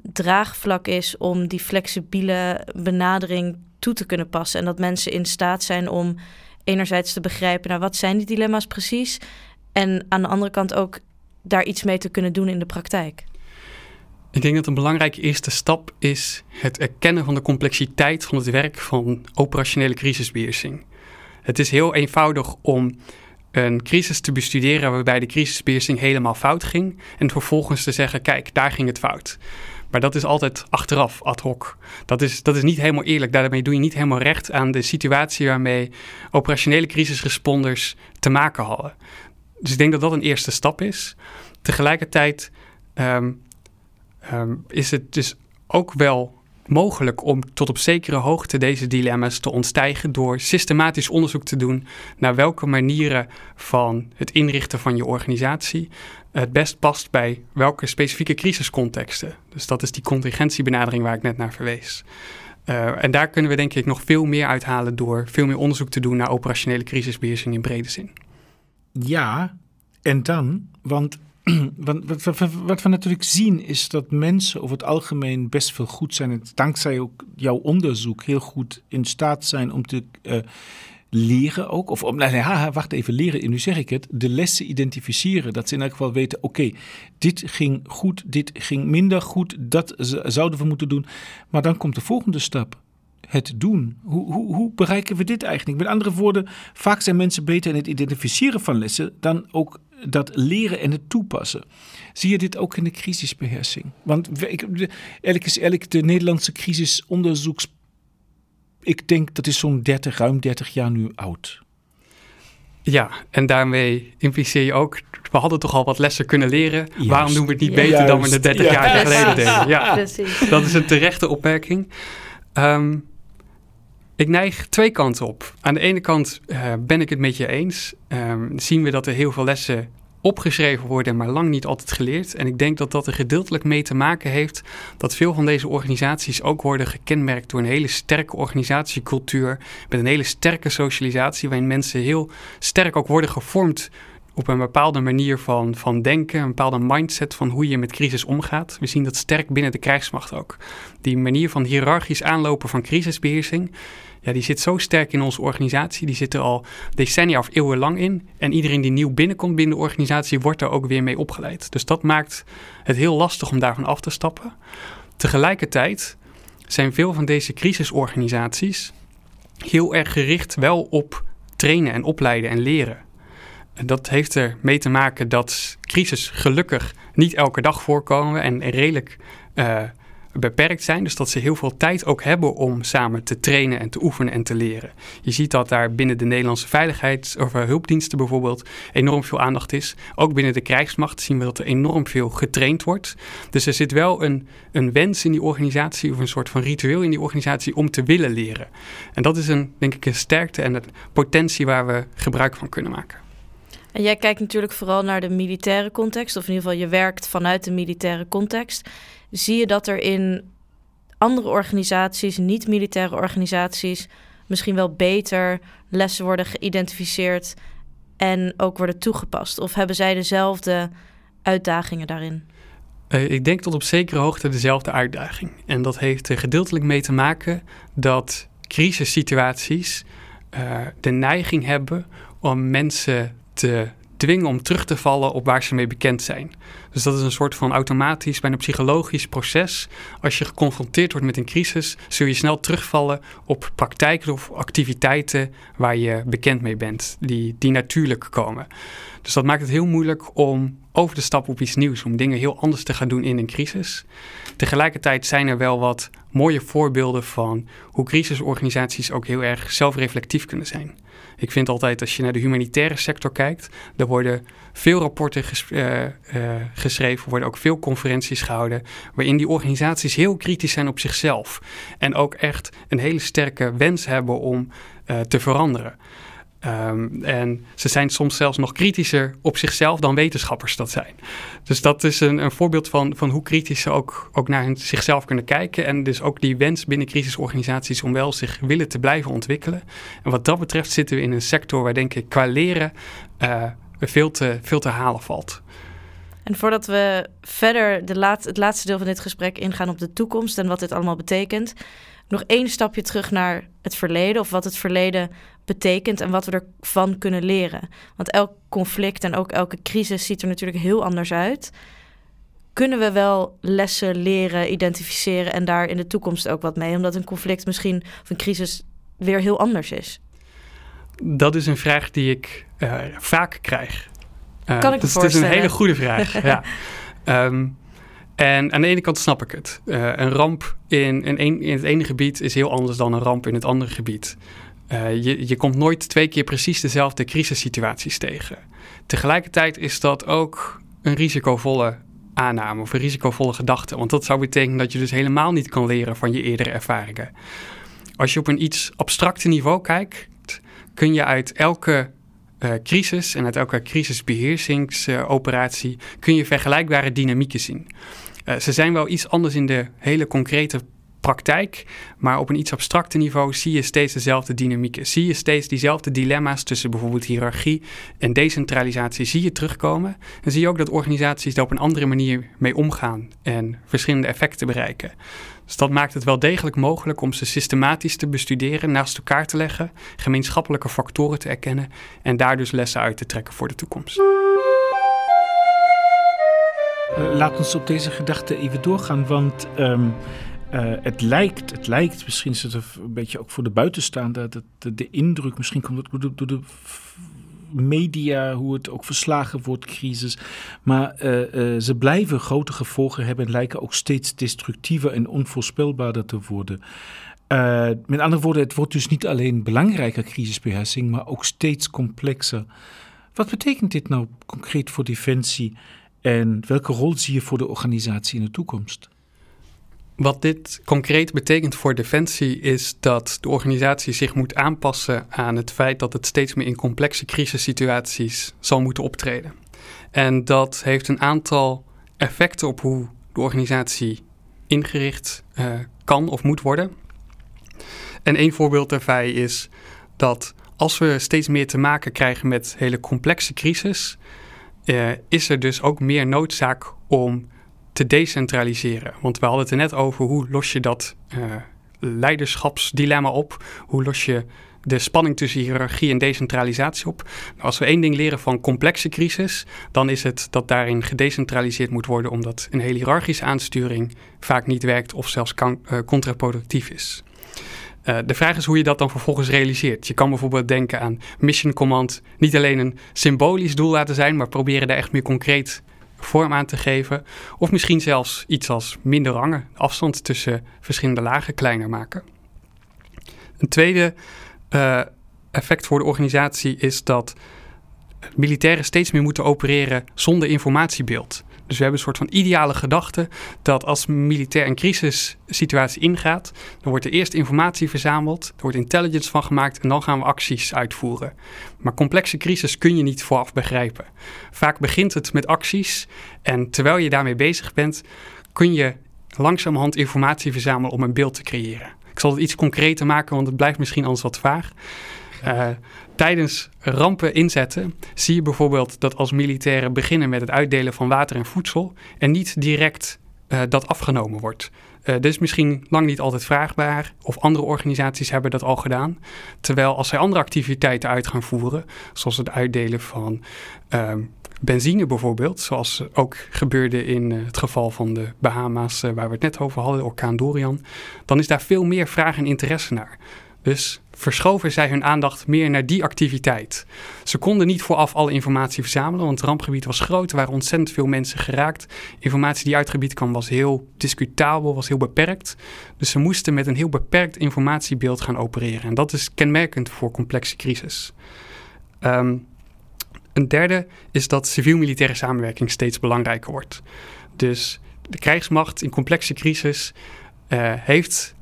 draagvlak is om die flexibele benadering toe te kunnen passen en dat mensen in staat zijn om enerzijds te begrijpen, nou wat zijn die dilemma's precies en aan de andere kant ook daar iets mee te kunnen doen in de praktijk? Ik denk dat een belangrijke eerste stap is het erkennen van de complexiteit van het werk van operationele crisisbeheersing. Het is heel eenvoudig om een crisis te bestuderen waarbij de crisisbeheersing helemaal fout ging en vervolgens te zeggen, kijk, daar ging het fout. Maar dat is altijd achteraf, ad hoc. Dat is, dat is niet helemaal eerlijk. Daarmee doe je niet helemaal recht aan de situatie waarmee operationele crisisresponders te maken hadden. Dus ik denk dat dat een eerste stap is. Tegelijkertijd ehm, ehm, is het dus ook wel mogelijk om tot op zekere hoogte deze dilemma's te ontstijgen door systematisch onderzoek te doen naar welke manieren van het inrichten van je organisatie het best past bij welke specifieke crisiscontexten. Dus dat is die contingentiebenadering waar ik net naar verwees. Uh, en daar kunnen we denk ik nog veel meer uithalen door veel meer onderzoek te doen naar operationele crisisbeheersing in brede zin. Ja, en dan, want <clears throat> wat, wat, wat, we natuurlijk zien is dat mensen over het algemeen best veel goed zijn. En dankzij ook jouw onderzoek heel goed in staat zijn om te uh, leren ook. Of om, nee, wacht even, leren, nu zeg ik het. De lessen identificeren. Dat ze in elk geval weten, oké, dit ging goed, dit ging minder goed. Dat zouden we moeten doen. Maar dan komt de volgende stap het doen? Hoe, hoe, hoe, bereiken we dit eigenlijk? Met andere woorden, vaak zijn mensen beter in het identificeren van lessen dan ook dat leren en het toepassen. Zie je dit ook in de crisisbeheersing? Want eigenlijk is eigenlijk de Nederlandse crisisonderzoeks. Ik denk dat is zo'n 30, ruim 30 jaar nu oud. Ja, en daarmee impliceer je ook, we hadden toch al wat lessen kunnen leren. Waarom doen we het niet beter dan we het 30 jaar geleden deden? Ja, Precies. dat is een terechte opmerking. Um, ik neig twee kanten op. Aan de ene kant uh, ben ik het met je eens. Um, zien we dat er heel veel lessen opgeschreven worden, maar lang niet altijd geleerd. En ik denk dat dat er gedeeltelijk mee te maken heeft dat veel van deze organisaties ook worden gekenmerkt door een hele sterke organisatiecultuur, met een hele sterke socialisatie, waarin mensen heel sterk ook worden gevormd op een bepaalde manier van, van denken, een bepaalde mindset van hoe je met crisis omgaat. We zien dat sterk binnen de krijgsmacht ook. Die manier van hiërarchisch aanlopen van crisisbeheersing ja, die zit zo sterk in onze organisatie. Die zit er al decennia of eeuwenlang in. En iedereen die nieuw binnenkomt binnen de organisatie wordt er ook weer mee opgeleid. Dus dat maakt het heel lastig om daarvan af te stappen. Tegelijkertijd zijn veel van deze crisisorganisaties heel erg gericht wel op trainen en opleiden en leren. Dat heeft er mee te maken dat crisis gelukkig niet elke dag voorkomen en redelijk uh, beperkt zijn. Dus dat ze heel veel tijd ook hebben om samen te trainen en te oefenen en te leren. Je ziet dat daar binnen de Nederlandse veiligheids- of eh, hulpdiensten bijvoorbeeld enorm veel aandacht is. Ook binnen de krijgsmacht zien we dat er enorm veel getraind wordt. Dus er zit wel een, een wens in die organisatie of een soort van ritueel in die organisatie om te willen leren. En dat is een, denk ik, een sterkte en een potentie waar we gebruik van kunnen maken. En jij kijkt natuurlijk vooral naar de militaire context, of in ieder geval je werkt vanuit de militaire context zie je dat er in andere organisaties, niet-militaire organisaties, misschien wel beter lessen worden geïdentificeerd en ook worden toegepast? Of hebben zij dezelfde uitdagingen daarin? Uh, ik denk tot op zekere hoogte dezelfde uitdaging. En dat heeft er gedeeltelijk mee te maken dat crisissituaties uh, de neiging hebben om mensen te dwingen om terug te vallen op waar ze mee bekend zijn. Dus dat is een soort van automatisch, bijna psychologisch proces. Als je geconfronteerd wordt met een crisis, zul je snel terugvallen op praktijken of activiteiten waar je bekend mee bent, die, die natuurlijk komen. Dus dat maakt het heel moeilijk om over te stappen op iets nieuws, om dingen heel anders te gaan doen in een crisis. Tegelijkertijd zijn er wel wat mooie voorbeelden van hoe crisisorganisaties ook heel erg zelfreflectief kunnen zijn. Ik vind altijd, als je naar de humanitaire sector kijkt, er worden veel rapporten ges uh, geschreven, worden ook veel conferenties gehouden, waarin die organisaties heel kritisch zijn op zichzelf. En ook echt een hele sterke wens hebben om uh, te veranderen. Ehm, en ze zijn soms zelfs nog kritischer op zichzelf dan wetenschappers dat zijn. Dus dat is een, een voorbeeld van, van hoe kritisch ze ook, ook naar zichzelf kunnen kijken. En dus ook die wens binnen crisisorganisaties om wel zich willen te blijven ontwikkelen. En wat dat betreft zitten we in een sector waar denk ik qua leren uh, veel, te, veel te halen valt. En voordat we verder de laat, het laatste deel van dit gesprek ingaan op de toekomst en wat dit allemaal betekent, nog één stapje terug naar het verleden of wat het verleden betekent en wat we ervan kunnen leren. Want elk conflict en ook elke crisis ziet er natuurlijk heel anders uit. Kunnen we wel lessen leren, identificeren en daar in de toekomst ook wat mee? Omdat een conflict misschien of een crisis weer heel anders is. Dat is een vraag die ik uh, vaak krijg. Uh, kan ik dus Het is een hele goede vraag. <laughs> ja. Ehm, en aan de ene kant snap ik het. Uh, een ramp in, in, in, het ene gebied is heel anders dan een ramp in het andere gebied. Uh, je, je komt nooit twee keer precies dezelfde crisissituaties tegen. Tegelijkertijd is dat ook een risicovolle aanname of een risicovolle gedachte. Want dat zou betekenen dat je dus helemaal niet kan leren van je eerdere ervaringen. Als je op een iets abstracte niveau kijkt, kun je uit elke uh, crisis en uit elke crisisbeheersingsoperatie kun je vergelijkbare dynamieken zien. Uh, ze zijn wel iets anders in de hele concrete praktijk, maar op een iets abstracte niveau zie je steeds dezelfde dynamieken. Zie je steeds diezelfde dilemma's tussen bijvoorbeeld hiërarchie en decentralisatie zie je terugkomen. En zie je ook dat organisaties daar op een andere manier mee omgaan en verschillende effecten bereiken. Dus dat maakt het wel degelijk mogelijk om ze systematisch te bestuderen, naast elkaar te leggen, gemeenschappelijke factoren te erkennen en daar dus lessen uit te trekken voor de toekomst. Uh, laat ons op deze gedachte even doorgaan, want um, uh, het, lijkt, het lijkt, misschien is het een beetje ook voor de buitenstaander, dat de, de indruk, misschien komt door de, media, hoe het ook verslagen wordt, crisis. Maar uh, uh, ze blijven grote gevolgen hebben en lijken ook steeds destructiever en onvoorspelbaarder te worden. Met andere woorden, het wordt dus niet alleen belangrijker crisisbeheersing, maar ook steeds complexer. Wat betekent dit nou concreet voor Defensie en welke rol zie je voor de organisatie in de toekomst? Wat dit concreet betekent voor Defensie is dat de organisatie zich moet aanpassen aan het feit dat het steeds meer in complexe crisissituaties zal moeten optreden. En dat heeft een aantal effecten op hoe de organisatie ingericht uh, kan of moet worden. En één voorbeeld daarbij is dat als we steeds meer te maken krijgen met hele complexe crisis, uh, is er dus ook meer noodzaak om te decentraliseren. Want we hadden het er net over hoe los je dat uh, leiderschapsdilemma op? Hoe los je de spanning tussen hiërarchie en decentralisatie op? Nou, als we één ding leren van complexe crisis, dan is het dat daarin gedecentraliseerd moet worden, omdat een hele hiërarchische aansturing vaak niet werkt of zelfs uh, contraproductief is. Uh, de vraag is hoe je dat dan vervolgens realiseert. Je kan bijvoorbeeld denken aan Mission Command niet alleen een symbolisch doel laten zijn, maar proberen daar echt meer concreet vorm aan te geven. Of misschien zelfs iets als minder rangen, afstand tussen verschillende lagen kleiner maken. Een tweede uh, effect voor de organisatie is dat militairen steeds meer moeten opereren zonder informatiebeeld. Dus we hebben een soort van ideale gedachte dat als militair een crisissituatie ingaat, dan wordt er eerst informatie verzameld, er wordt intelligence van gemaakt en dan gaan we acties uitvoeren. Maar complexe crisis kun je niet vooraf begrijpen. Vaak begint het met acties en terwijl je daarmee bezig bent, kun je langzamerhand informatie verzamelen om een beeld te creëren. Ik zal het iets concreter maken, want het blijft misschien anders wat vaag. Uh, tijdens rampen inzetten zie je bijvoorbeeld dat als militairen beginnen met het uitdelen van water en voedsel en niet direct uh, dat afgenomen wordt. Uh, dit is misschien lang niet altijd vraagbaar, of andere organisaties hebben dat al gedaan. Terwijl als zij andere activiteiten uit gaan voeren, zoals het uitdelen van uh, benzine bijvoorbeeld, zoals ook gebeurde in het geval van de Bahama's waar we het net over hadden, orkaan Dorian, dan is daar veel meer vraag en interesse naar. Dus verschoven zij hun aandacht meer naar die activiteit. Ze konden niet vooraf alle informatie verzamelen, want het rampgebied was groot. Er waren ontzettend veel mensen geraakt. Informatie die uit het gebied kwam was heel discutabel, was heel beperkt. Dus ze moesten met een heel beperkt informatiebeeld gaan opereren. En dat is kenmerkend voor complexe crisis. Um, een derde is dat civiel-militaire samenwerking steeds belangrijker wordt. Dus de krijgsmacht in complexe crisis uh, heeft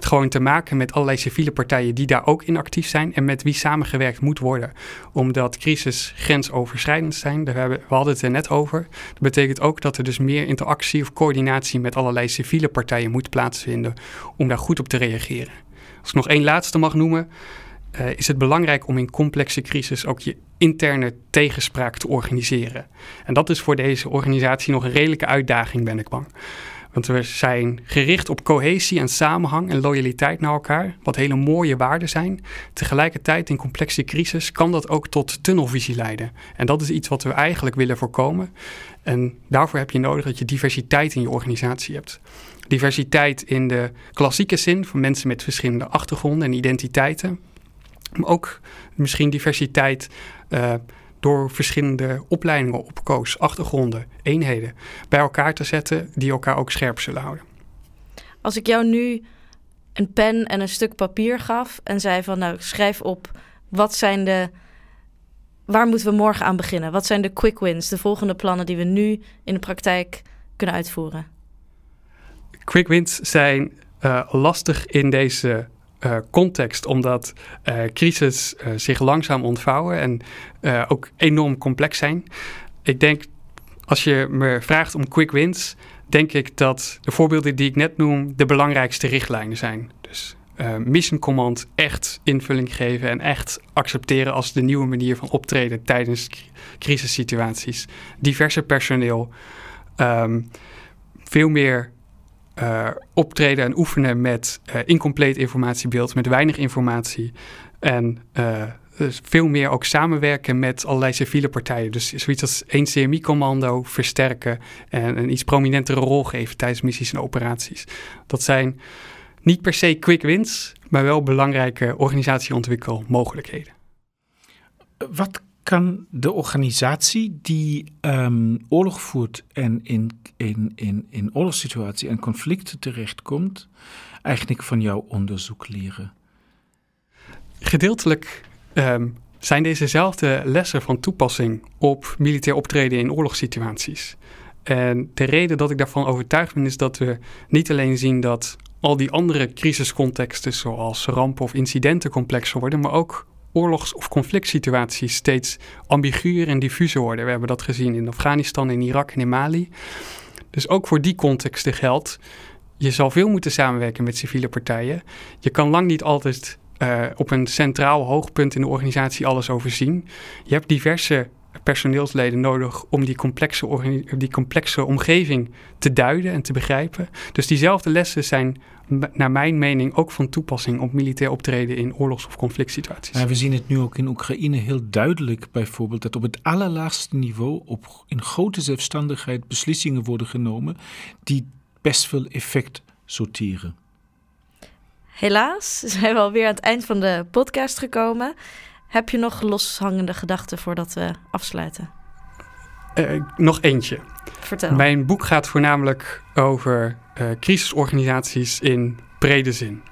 gewoon te maken met allerlei civiele partijen die daar ook in actief zijn en met wie samengewerkt moet worden. Omdat crisis grensoverschrijdend zijn, daar hebben, we hadden het er net over. Dat betekent ook dat er dus meer interactie of coördinatie met allerlei civiele partijen moet plaatsvinden om daar goed op te reageren. Als ik nog één laatste mag noemen, uh, is het belangrijk om in complexe crisis ook je interne tegenspraak te organiseren. En dat is voor deze organisatie nog een redelijke uitdaging, ben ik bang. Want we zijn gericht op cohesie en samenhang en loyaliteit naar elkaar, wat hele mooie waarden zijn. Tegelijkertijd in complexe crisis kan dat ook tot tunnelvisie leiden. En dat is iets wat we eigenlijk willen voorkomen. En daarvoor heb je nodig dat je diversiteit in je organisatie hebt. Diversiteit in de klassieke zin van mensen met verschillende achtergronden en identiteiten. Maar ook misschien diversiteit uh, door verschillende opleidingen, opkoos, achtergronden, eenheden bij elkaar te zetten die elkaar ook scherp zullen houden. Als ik jou nu een pen en een stuk papier gaf en zei van nou schrijf op wat zijn de waar moeten we morgen aan beginnen? Wat zijn de quick wins, de volgende plannen die we nu in de praktijk kunnen uitvoeren? Quick wins zijn uh, lastig in deze uh, context, omdat uh, crisis uh, zich langzaam ontvouwen en ook enorm complex zijn. Ik denk, als je me vraagt om quick wins, denk ik dat de voorbeelden die ik net noem de belangrijkste richtlijnen zijn. Dus mission command echt invulling geven en echt accepteren als de nieuwe manier van optreden tijdens crisissituaties. Diverse personeel, um, veel meer uh, optreden en oefenen met uh, incompleet informatiebeeld, met weinig informatie. En uh, dus veel meer ook samenwerken met allerlei civiele partijen. Dus zoiets als één CMI-commando versterken en een iets prominentere rol geven tijdens missies en operaties. Dat zijn niet per se quick wins, maar wel belangrijke organisatieontwikkelmogelijkheden. Wat kan de organisatie die um, oorlog voert en in, in, in, in oorlogssituatie en conflicten terechtkomt, eigenlijk van jouw onderzoek leren? Gedeeltelijk um, zijn dezezelfde lessen van toepassing op militair optreden in oorlogssituaties. En de reden dat ik daarvan overtuigd ben, is dat we niet alleen zien dat al die andere crisiscontexten, zoals rampen of incidenten, complexer worden, maar ook oorlogs- of conflictsituaties steeds ambiguur en diffuser worden. We hebben dat gezien in Afghanistan, in Irak en in Mali. Dus ook voor die contexten geldt, je zal veel moeten samenwerken met civiele partijen. Je kan lang niet altijd uh, op een centraal hoogpunt in de organisatie alles overzien. Je hebt diverse personeelsleden nodig om die complexe, die complexe omgeving te duiden en te begrijpen. Dus diezelfde lessen zijn naar mijn mening ook van toepassing op militair optreden in oorlogs- of conflict situaties. Ja, we zien het nu ook in Oekraïne heel duidelijk bijvoorbeeld dat op het allerlaagste niveau op, in grote zelfstandigheid beslissingen worden genomen die best veel effect sorteren. Helaas zijn we alweer aan het eind van de podcast gekomen. Heb je nog loshangende gedachten voordat we afsluiten? Uh, nog eentje. Vertel. Mijn boek gaat voornamelijk over uh, crisisorganisaties in brede zin.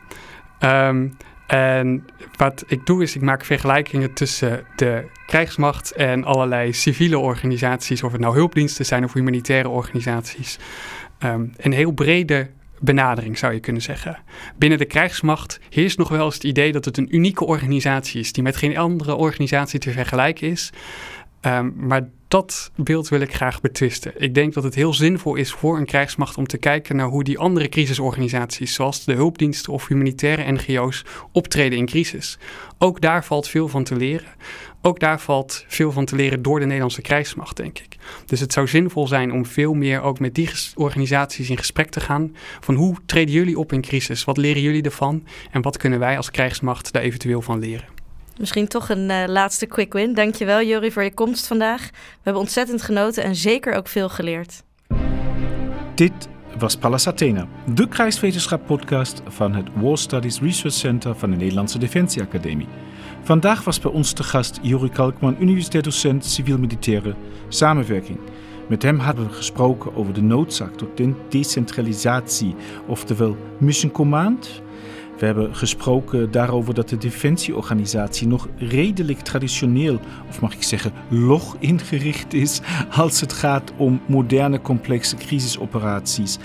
Um, en wat ik doe is, ik maak vergelijkingen tussen de krijgsmacht en allerlei civiele organisaties, of het nou hulpdiensten zijn of humanitaire organisaties. Um, een heel brede benadering, zou je kunnen zeggen. Binnen de krijgsmacht heerst nog wel eens het idee dat het een unieke organisatie is, die met geen andere organisatie te vergelijken is. Um, maar dat beeld wil ik graag betwisten. Ik denk dat het heel zinvol is voor een krijgsmacht om te kijken naar hoe die andere crisisorganisaties, zoals de hulpdiensten of humanitaire NGO's, optreden in crisis. Ook daar valt veel van te leren. Ook daar valt veel van te leren door de Nederlandse krijgsmacht, denk ik. Dus het zou zinvol zijn om veel meer ook met die organisaties in gesprek te gaan. Van hoe treden jullie op in crisis? Wat leren jullie ervan? En wat kunnen wij als krijgsmacht daar eventueel van leren? Misschien toch een uh, laatste quick win. Dankjewel Jori voor je komst vandaag. We hebben ontzettend genoten en zeker ook veel geleerd. Dit was Pallas Athena, de krijgswetenschap-podcast van het War Studies Research Center van de Nederlandse Defensieacademie. Vandaag was bij ons te gast Jori Kalkman, universitair docent civiel-militaire samenwerking. Met hem hadden we gesproken over de noodzaak tot decentralisatie, oftewel Mission Command we hebben gesproken daarover dat de defensieorganisatie nog redelijk traditioneel, of mag ik zeggen, log ingericht is als het gaat om moderne complexe crisisoperaties.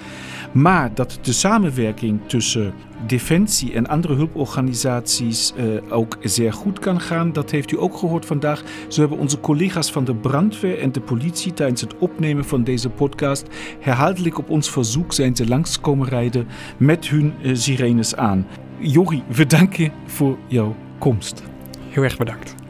Maar dat de samenwerking tussen Defensie en andere hulporganisaties uh, ook zeer goed kan gaan. Dat heeft u ook gehoord vandaag. Zo hebben onze collega's van de brandweer en de politie tijdens het opnemen van deze podcast herhaaldelijk op ons verzoek zijn ze langskomen rijden met hun uh, sirenes aan. Jori, we danken voor jouw komst. Heel erg bedankt.